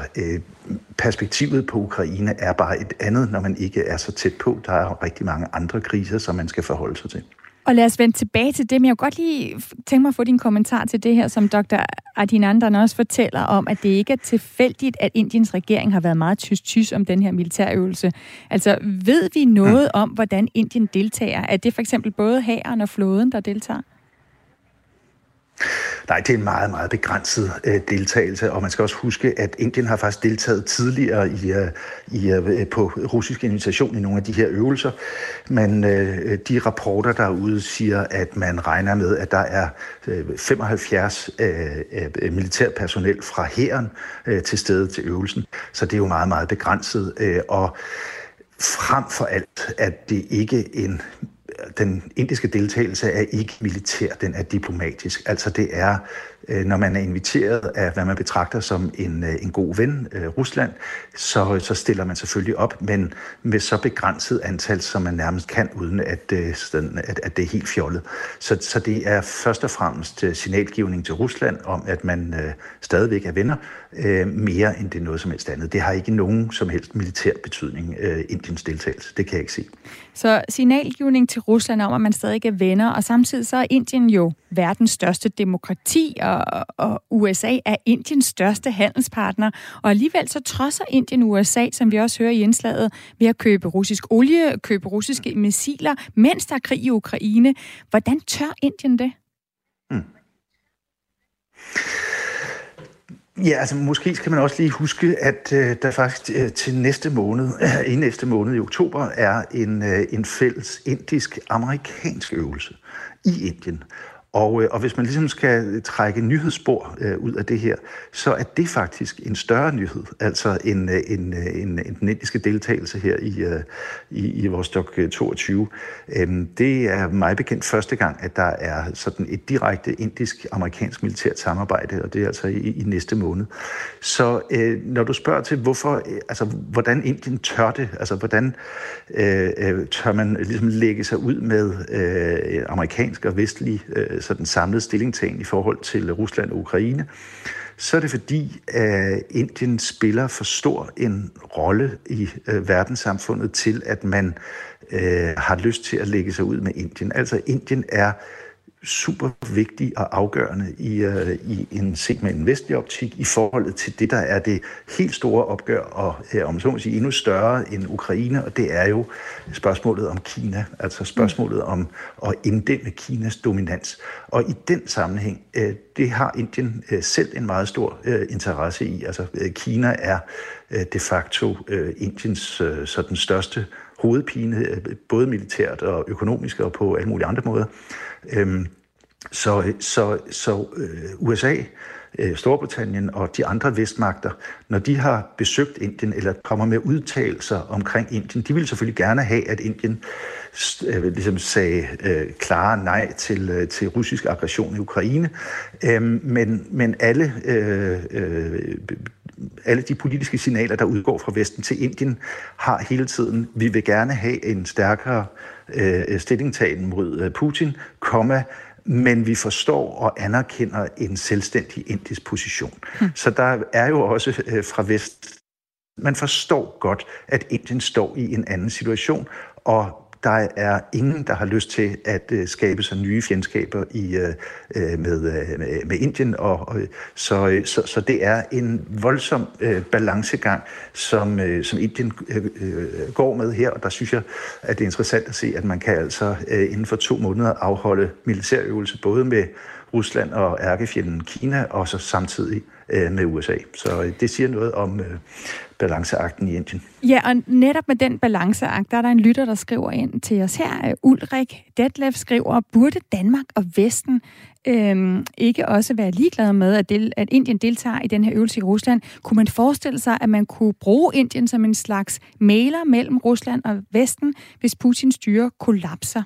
perspektivet på Ukraine er bare et andet, når man ikke er så tæt på. Der er rigtig mange andre kriser, som man skal forholde sig til.
Og lad os vende tilbage til det, men jeg kunne godt lige tænke mig at få din kommentar til det her, som dr. Adinandan også fortæller om, at det ikke er tilfældigt, at Indiens regering har været meget tyst-tyst om den her militærøvelse. Altså, ved vi noget om, hvordan Indien deltager? Er det for eksempel både hæren og flåden, der deltager?
Nej, det er en meget, meget begrænset øh, deltagelse, og man skal også huske, at Indien har faktisk deltaget tidligere i, øh, i, øh, øh på russisk invitation i nogle af de her øvelser, men øh, de rapporter derude siger, at man regner med, at der er øh, 75 øh, øh, militærpersonel fra hæren øh, til stede til øvelsen, så det er jo meget, meget begrænset, øh, og frem for alt, at det ikke en den indiske deltagelse er ikke militær, den er diplomatisk. Altså det er øh, når man er inviteret af, hvad man betragter som en, øh, en god ven, øh, Rusland, så, så stiller man selvfølgelig op, men med så begrænset antal, som man nærmest kan, uden at, at, at det er helt fjollet. Så, så det er først og fremmest signalgivning til Rusland om, at man stadigvæk er venner, øh, mere end det er noget som helst andet. Det har ikke nogen som helst militær betydning, øh, Indiens deltagelse. Det kan jeg ikke se.
Så signalgivning til Rusland om, at man stadig er venner, og samtidig så er Indien jo verdens største demokrati, og, og USA er Indiens største handelspartner. Og alligevel så trodser Indien USA, som vi også hører i indslaget, ved at købe russisk olie, købe russiske missiler, mens der er krig i Ukraine. Hvordan tør Indien det? Hmm.
Ja, altså måske skal man også lige huske, at øh, der faktisk øh, til næste måned, øh, i næste måned i oktober, er en, øh, en fælles indisk-amerikansk øvelse i Indien. Og, øh, og hvis man ligesom skal trække nyhedsspor øh, ud af det her, så er det faktisk en større nyhed, altså en, øh, en, øh, en, en den indiske deltagelse her i, øh, i, i vores dok øh, 22. Øhm, det er mig bekendt første gang, at der er sådan et direkte indisk-amerikansk militært samarbejde, og det er altså i, i næste måned. Så øh, når du spørger til, hvorfor, øh, altså, hvordan Indien tør det, altså hvordan øh, tør man ligesom lægge sig ud med øh, amerikansk og vestlig øh, Altså sådan samlet stillingtagen i forhold til Rusland og Ukraine, så er det fordi, at Indien spiller for stor en rolle i øh, verdenssamfundet til, at man øh, har lyst til at lægge sig ud med Indien. Altså Indien er super vigtig og afgørende i, uh, i en set med en vestlig optik i forhold til det, der er det helt store opgør, og uh, om så må sige endnu større end Ukraine, og det er jo spørgsmålet om Kina, altså spørgsmålet om at inddæmme Kinas dominans. Og i den sammenhæng, uh, det har Indien uh, selv en meget stor uh, interesse i. Altså uh, Kina er uh, de facto uh, Indiens uh, sådan største hovedpine, både militært og økonomisk og på alle mulige andre måder. Øhm, så, så, så øh, USA, øh, Storbritannien og de andre vestmagter, når de har besøgt Indien eller kommer med udtalelser omkring Indien, de vil selvfølgelig gerne have, at Indien øh, ligesom sagde øh, klare nej til, øh, til russisk aggression i Ukraine. Øh, men, men alle, øh, øh, alle de politiske signaler, der udgår fra Vesten til Indien, har hele tiden, vi vil gerne have en stærkere øh, stillingtagen mod øh, Putin, komma, men vi forstår og anerkender en selvstændig indisk position. Hmm. Så der er jo også øh, fra Vest, man forstår godt, at Indien står i en anden situation, og der er ingen, der har lyst til at øh, skabe sig nye fjendskaber i, øh, øh med, øh, med Indien. Og, og, så, øh, så, så det er en voldsom øh, balancegang, som, øh, som Indien øh, øh, går med her. Og der synes jeg, at det er interessant at se, at man kan altså øh, inden for to måneder afholde militærøvelse både med Rusland og ærkefjenden Kina, og så samtidig øh, med USA. Så øh, det siger noget om øh, balanceakten i Indien.
Ja, og netop med den balanceakt, der er der en lytter, der skriver ind til os her. Ulrik Detlef skriver, burde Danmark og Vesten øhm, ikke også være ligeglade med, at, del, at Indien deltager i den her øvelse i Rusland? Kunne man forestille sig, at man kunne bruge Indien som en slags maler mellem Rusland og Vesten, hvis Putins styre kollapser?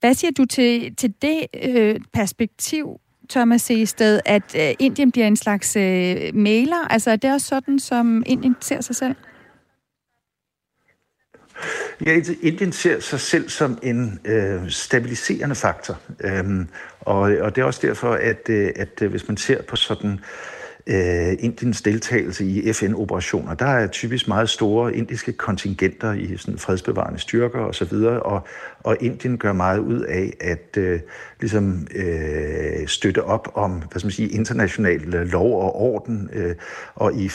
Hvad siger du til, til det øh, perspektiv, Thomas sted, at øh, Indien bliver en slags øh, maler? Altså er det også sådan, som Indien ser sig selv?
Ja, Indien ser sig selv som en øh, stabiliserende faktor. Øhm, og, og det er også derfor, at, øh, at, at hvis man ser på sådan øh, øh, Indiens deltagelse i FN-operationer. Der er typisk meget store indiske kontingenter i sådan fredsbevarende styrker osv., og, og, og Indien gør meget ud af at øh, ligesom, øh, støtte op om hvad skal man sige, international lov og orden. Øh, og i,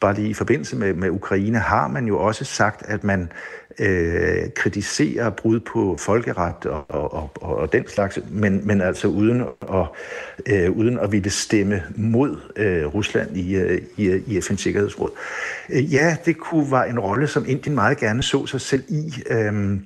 bare lige i forbindelse med, med Ukraine har man jo også sagt, at man øh, kritisere brud på folkeret og, og, og, og den slags, men, men altså uden at, øh, uden at ville stemme mod øh, Rusland i, øh, i, i FN's Sikkerhedsråd. Øh, ja, det kunne være en rolle, som Indien meget gerne så sig selv i. Øh,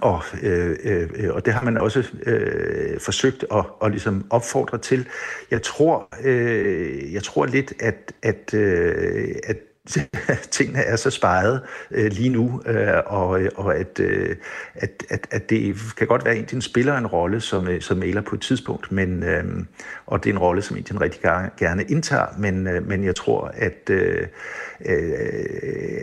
og, øh, øh, og det har man også øh, forsøgt at, at ligesom opfordre til. Jeg tror, øh, jeg tror lidt, at, at, øh, at tingene er så sparet øh, lige nu, øh, og, øh, og at, øh, at, at, at det kan godt være, at Indien spiller en rolle som, øh, som mailer på et tidspunkt, men, øh, og det er en rolle, som Indien rigtig gerne indtager, men, øh, men jeg tror, at, øh, øh,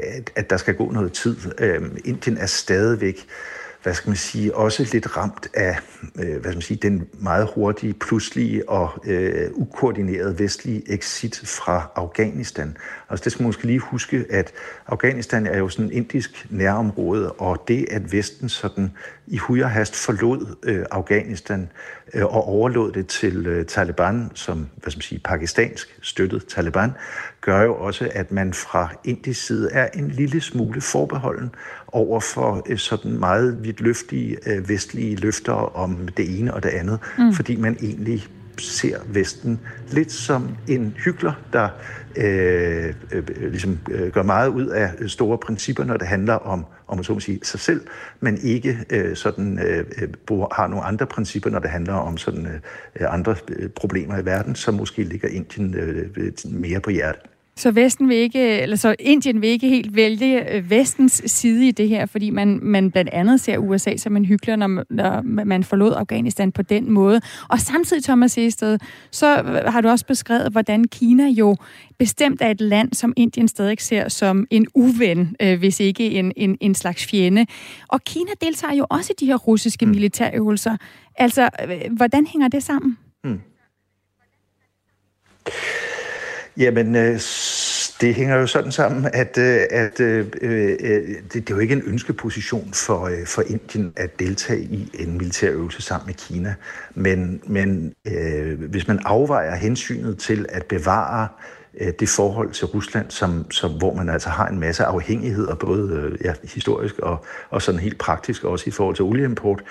at, at der skal gå noget tid. Øh, Indien er stadigvæk øh, hvad skal man sige, også lidt ramt af øh, hvad skal man sige, den meget hurtige, pludselige og øh, ukoordinerede vestlige exit fra Afghanistan. Altså det skal man måske lige huske, at Afghanistan er jo sådan en indisk nærområde, og det, at Vesten sådan i hast forlod øh, Afghanistan og overlod det til øh, Taliban, som hvad skal man sige, pakistansk støttet Taliban, gør jo også, at man fra indisk side er en lille smule forbeholden over for øh, sådan meget vidtløftige øh, vestlige løfter om det ene og det andet, mm. fordi man egentlig ser Vesten lidt som en hykler, der øh, øh, ligesom øh, gør meget ud af store principper, når det handler om, om at så sige, sig selv, men ikke øh, sådan øh, øh har nogle andre principper, når det handler om sådan øh, øh andre øh, problemer i verden, som måske ligger Indien øh, mere på hjertet.
Så Vesten vil ikke, eller så Indien vil ikke helt vælge øh, Vestens side i det her, fordi man, man blandt andet ser USA som en hyggelig, når, når man forlod Afghanistan på den måde. Og samtidig, Thomas Ested, så har du også beskrevet, hvordan Kina jo bestemt er et land, som Indien stadig ser som en uven, øh, hvis ikke en, en, en slags fjende. Og Kina deltager jo også i de her russiske mm. militærøvelser. Altså, øh, hvordan hænger det sammen? Mm.
Jamen, øh, det hænger jo sådan sammen, at, øh, at øh, øh, øh, det, det er jo ikke en ønskeposition for, øh, for Indien at deltage i en militær øvelse sammen med Kina. Men, men øh, hvis man afvejer hensynet til at bevare Øh, Øh, det forhold til Rusland, som, som, hvor man altså har en masse afhængigheder, både øh, ja, historisk og, og sådan helt praktisk, også i forhold til olieimport,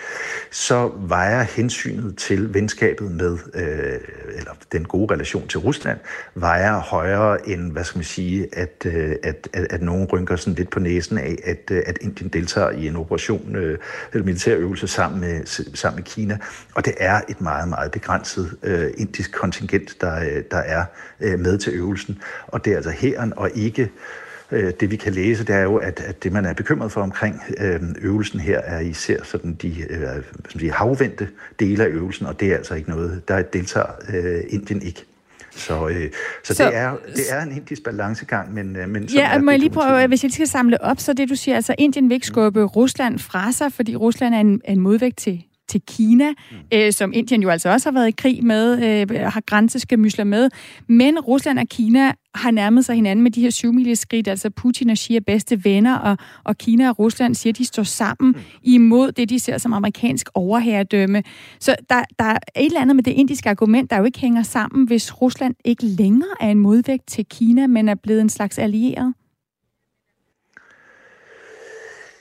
så vejer hensynet til venskabet med, øh, eller den gode relation til Rusland, vejer højere end, hvad skal man sige, at, øh, at, at, at nogen rynker sådan lidt på næsen af, at, øh, at Indien deltager i en operation, øh, eller militærøvelse sammen med, sammen med Kina. Og det er et meget, meget begrænset øh, indisk kontingent, der, der er øh, med til øvelsen øvelsen. Og det er altså hæren og ikke øh, det vi kan læse, det er jo, at, at det man er bekymret for omkring øh, øvelsen her, er især sådan de, øh, de havvendte dele af øvelsen, og det er altså ikke noget, der deltager øh, Indien ikke. Så, øh, så, så det, er, det er en indisk balancegang, men... Øh, men
ja, må jeg lige prøve, hvis jeg skal samle op, så det du siger, altså Indien vil ikke skubbe Rusland fra sig, fordi Rusland er en, en modvægt til til Kina, mm. øh, som Indien jo altså også har været i krig med, øh, har grænseskemysler med. Men Rusland og Kina har nærmet sig hinanden med de her syv skridt. Altså Putin og Xi er bedste venner, og, og Kina og Rusland siger, at de står sammen mm. imod det, de ser som amerikansk overherredømme. Så der, der er et eller andet med det indiske argument, der jo ikke hænger sammen, hvis Rusland ikke længere er en modvægt til Kina, men er blevet en slags allieret.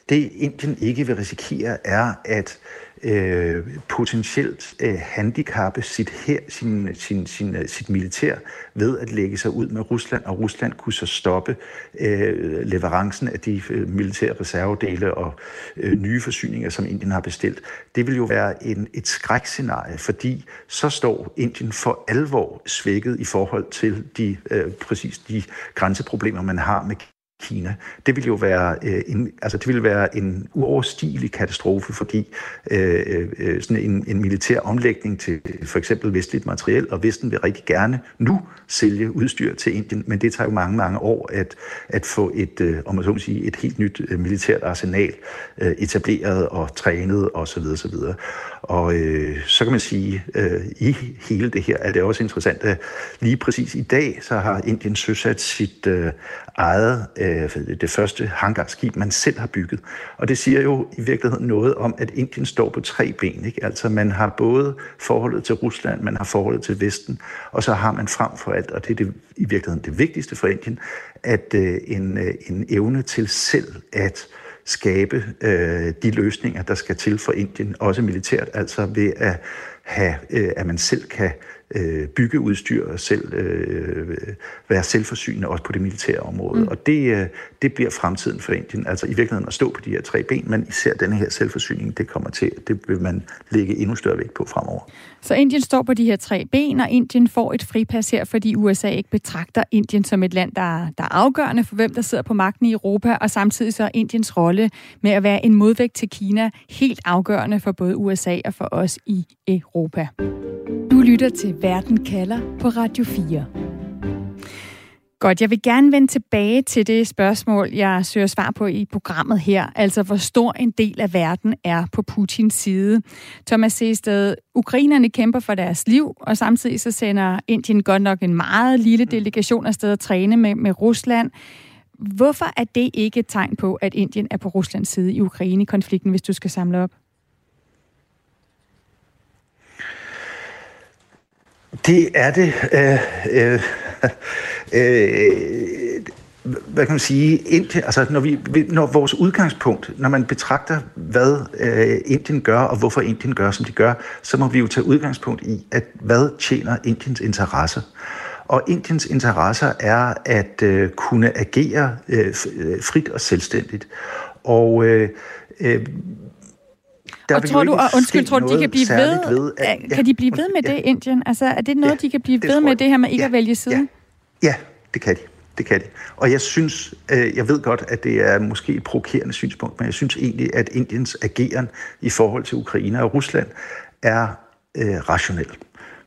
det Indien ikke vil risikere, er at øh, potentielt øh, handicappe sit, her, sin, sin, sin, øh, sit militær ved at lægge sig ud med Rusland, og Rusland kunne så stoppe øh, leverancen af de øh, militære reservedele og øh, nye forsyninger, som Indien har bestilt. Det vil jo være en, et skrækscenarie, fordi så står Indien for alvor svækket i forhold til de øh, præcis de grænseproblemer, man har med Kina. Det ville jo være øh, en, altså det ville være en uoverstigelig katastrofe, fordi øh, øh, øh, sådan en, en militær omlægning til for eksempel vestligt materiel, og Vesten vil rigtig gerne nu sælge udstyr til Indien, men det tager jo mange, mange år at, at få et, øh, om man så må sige, et helt nyt øh, militært arsenal øh, etableret og trænet osv. osv. Og øh, så kan man sige, øh, i hele det her er det også interessant, at lige præcis i dag, så har Indien søsat sit øh, eget, øh, det første hangarskib, man selv har bygget. Og det siger jo i virkeligheden noget om, at Indien står på tre ben. Ikke? Altså man har både forholdet til Rusland, man har forholdet til Vesten, og så har man frem for alt, og det er det, i virkeligheden det vigtigste for Indien, at øh, en, øh, en evne til selv at skabe øh, de løsninger, der skal til for Indien, også militært, altså ved at have, øh, at man selv kan øh, bygge udstyr og selv øh, være selvforsynende også på det militære område. Mm. Og det, øh, det bliver fremtiden for Indien. Altså i virkeligheden at stå på de her tre ben, men især denne her selvforsyning, det kommer til, det vil man lægge endnu større vægt på fremover.
Så Indien står på de her tre ben, og Indien får et fripas her, fordi USA ikke betragter Indien som et land, der, der er afgørende for, hvem der sidder på magten i Europa, og samtidig så er Indiens rolle med at være en modvægt til Kina helt afgørende for både USA og for os i Europa. Du lytter til Verden kalder på Radio 4. Godt, jeg vil gerne vende tilbage til det spørgsmål, jeg søger svar på i programmet her. Altså, hvor stor en del af verden er på Putins side. Thomas Seested, ukrainerne kæmper for deres liv, og samtidig så sender Indien godt nok en meget lille delegation afsted at træne med, med Rusland. Hvorfor er det ikke et tegn på, at Indien er på Ruslands side i Ukraine-konflikten, hvis du skal samle op?
Det er det. Øh, øh, øh, hvad kan man sige, Indien, altså når, vi, når vores udgangspunkt, når man betragter, hvad øh, Indien gør, og hvorfor Indien gør, som de gør, så må vi jo tage udgangspunkt i, at hvad tjener Indiens interesser. Og Indiens interesser er at øh, kunne agere øh, øh frit og selvstændigt. Og øh, øh,
der og tror du, og undskyld, tror du, de kan blive ved, ved at, ja, kan de blive ved med ja, det, Indien? Altså, er det noget, ja, de kan blive ved med, det her med ikke ja, at vælge side?
Ja, ja, det kan de. Det kan de. Og jeg synes, øh, jeg ved godt, at det er måske et provokerende synspunkt, men jeg synes egentlig, at Indiens ageren i forhold til Ukraine og Rusland er øh, rationel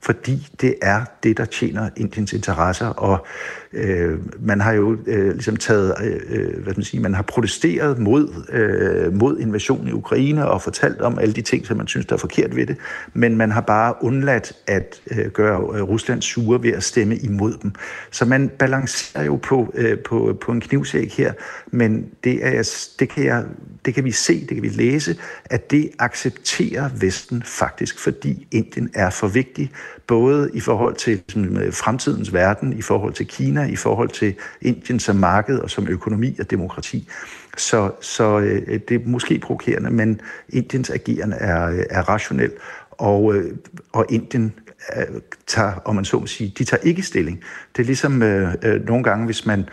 fordi det er det, der tjener Indiens interesser, og øh, Øh, man har jo øh, ligesom taget, øh, øh hvad man sige, man har protesteret mod, øh, mod invasionen i Ukraine og fortalt om alle de ting, som man synes, der er forkert ved det, men man har bare undladt at øh, gøre øh, Rusland sure ved at stemme imod dem. Så man balancerer jo på, øh, på, på en knivsæk her, men det, er, det, kan jeg, det kan vi se, det kan vi læse, at det accepterer Vesten faktisk, fordi Indien er for vigtig, både i forhold til sådan, øh, fremtidens verden, i forhold til Kina, i forhold til Indien som marked og som økonomi og demokrati. Så, så øh, det er måske provokerende, men Indiens agerende er, øh, er rationel, og, øh, og Indien øh, tager, om man så må sige, de tager ikke stilling. Det er ligesom øh, øh, nogle gange, hvis man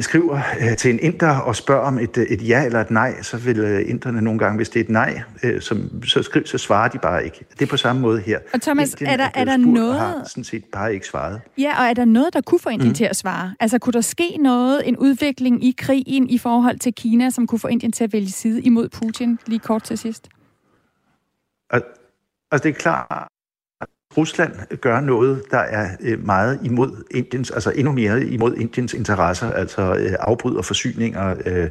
skriver øh, til en inder og spørger om et, et ja eller et nej, så vil øh, inderne nogle gange, hvis det er et nej, øh, som, så, skriv, så svarer de bare ikke. Det er på samme måde her.
Og Thomas, Indien er der, er der noget...
har sådan set bare ikke svaret.
Ja, og er der noget, der kunne få Indien mm. til at svare? Altså, kunne der ske noget, en udvikling i krigen i forhold til Kina, som kunne få Indien til at vælge side imod Putin, lige kort til sidst?
Altså, det er klart, Rusland gør noget, der er øh, meget imod Indiens, altså endnu mere imod Indiens interesser, altså øh, afbryder forsyninger, øh,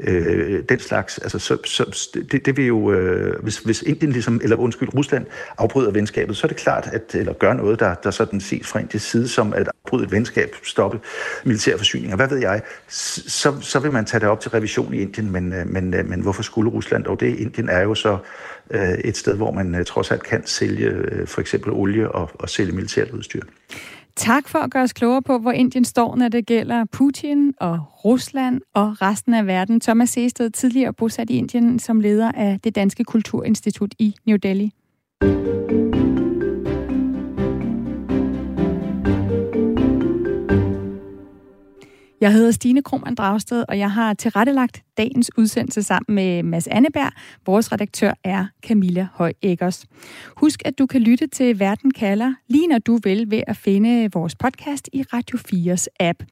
øh, den slags. Altså, så, så det, det vil jo, øh, hvis, hvis Indien ligesom, eller undskyld, Rusland afbryder venskabet, så er det klart, at, eller gør noget, der, der sådan ses fra Indiens side, som at afbryde et venskab, stoppe militære forsyninger, hvad ved jeg, så, så vil man tage det op til revision i Indien, men, øh, men, men hvorfor skulle Rusland dog det? Indien er jo så øh, et sted, hvor man øh, trods alt kan sælge øh, for eksempel olie og, og sælge militært udstyr.
Tak for at gøre os klogere på, hvor Indien står, når det gælder Putin og Rusland og resten af verden. Thomas Seested, tidligere bosat i Indien som leder af det Danske Kulturinstitut i New Delhi. Jeg hedder Stine Krohmann Dragsted, og jeg har tilrettelagt dagens udsendelse sammen med Mads Anneberg. Vores redaktør er Camilla Høj Eggers. Husk, at du kan lytte til Verden kalder, lige når du vil ved at finde vores podcast i Radio 4's app.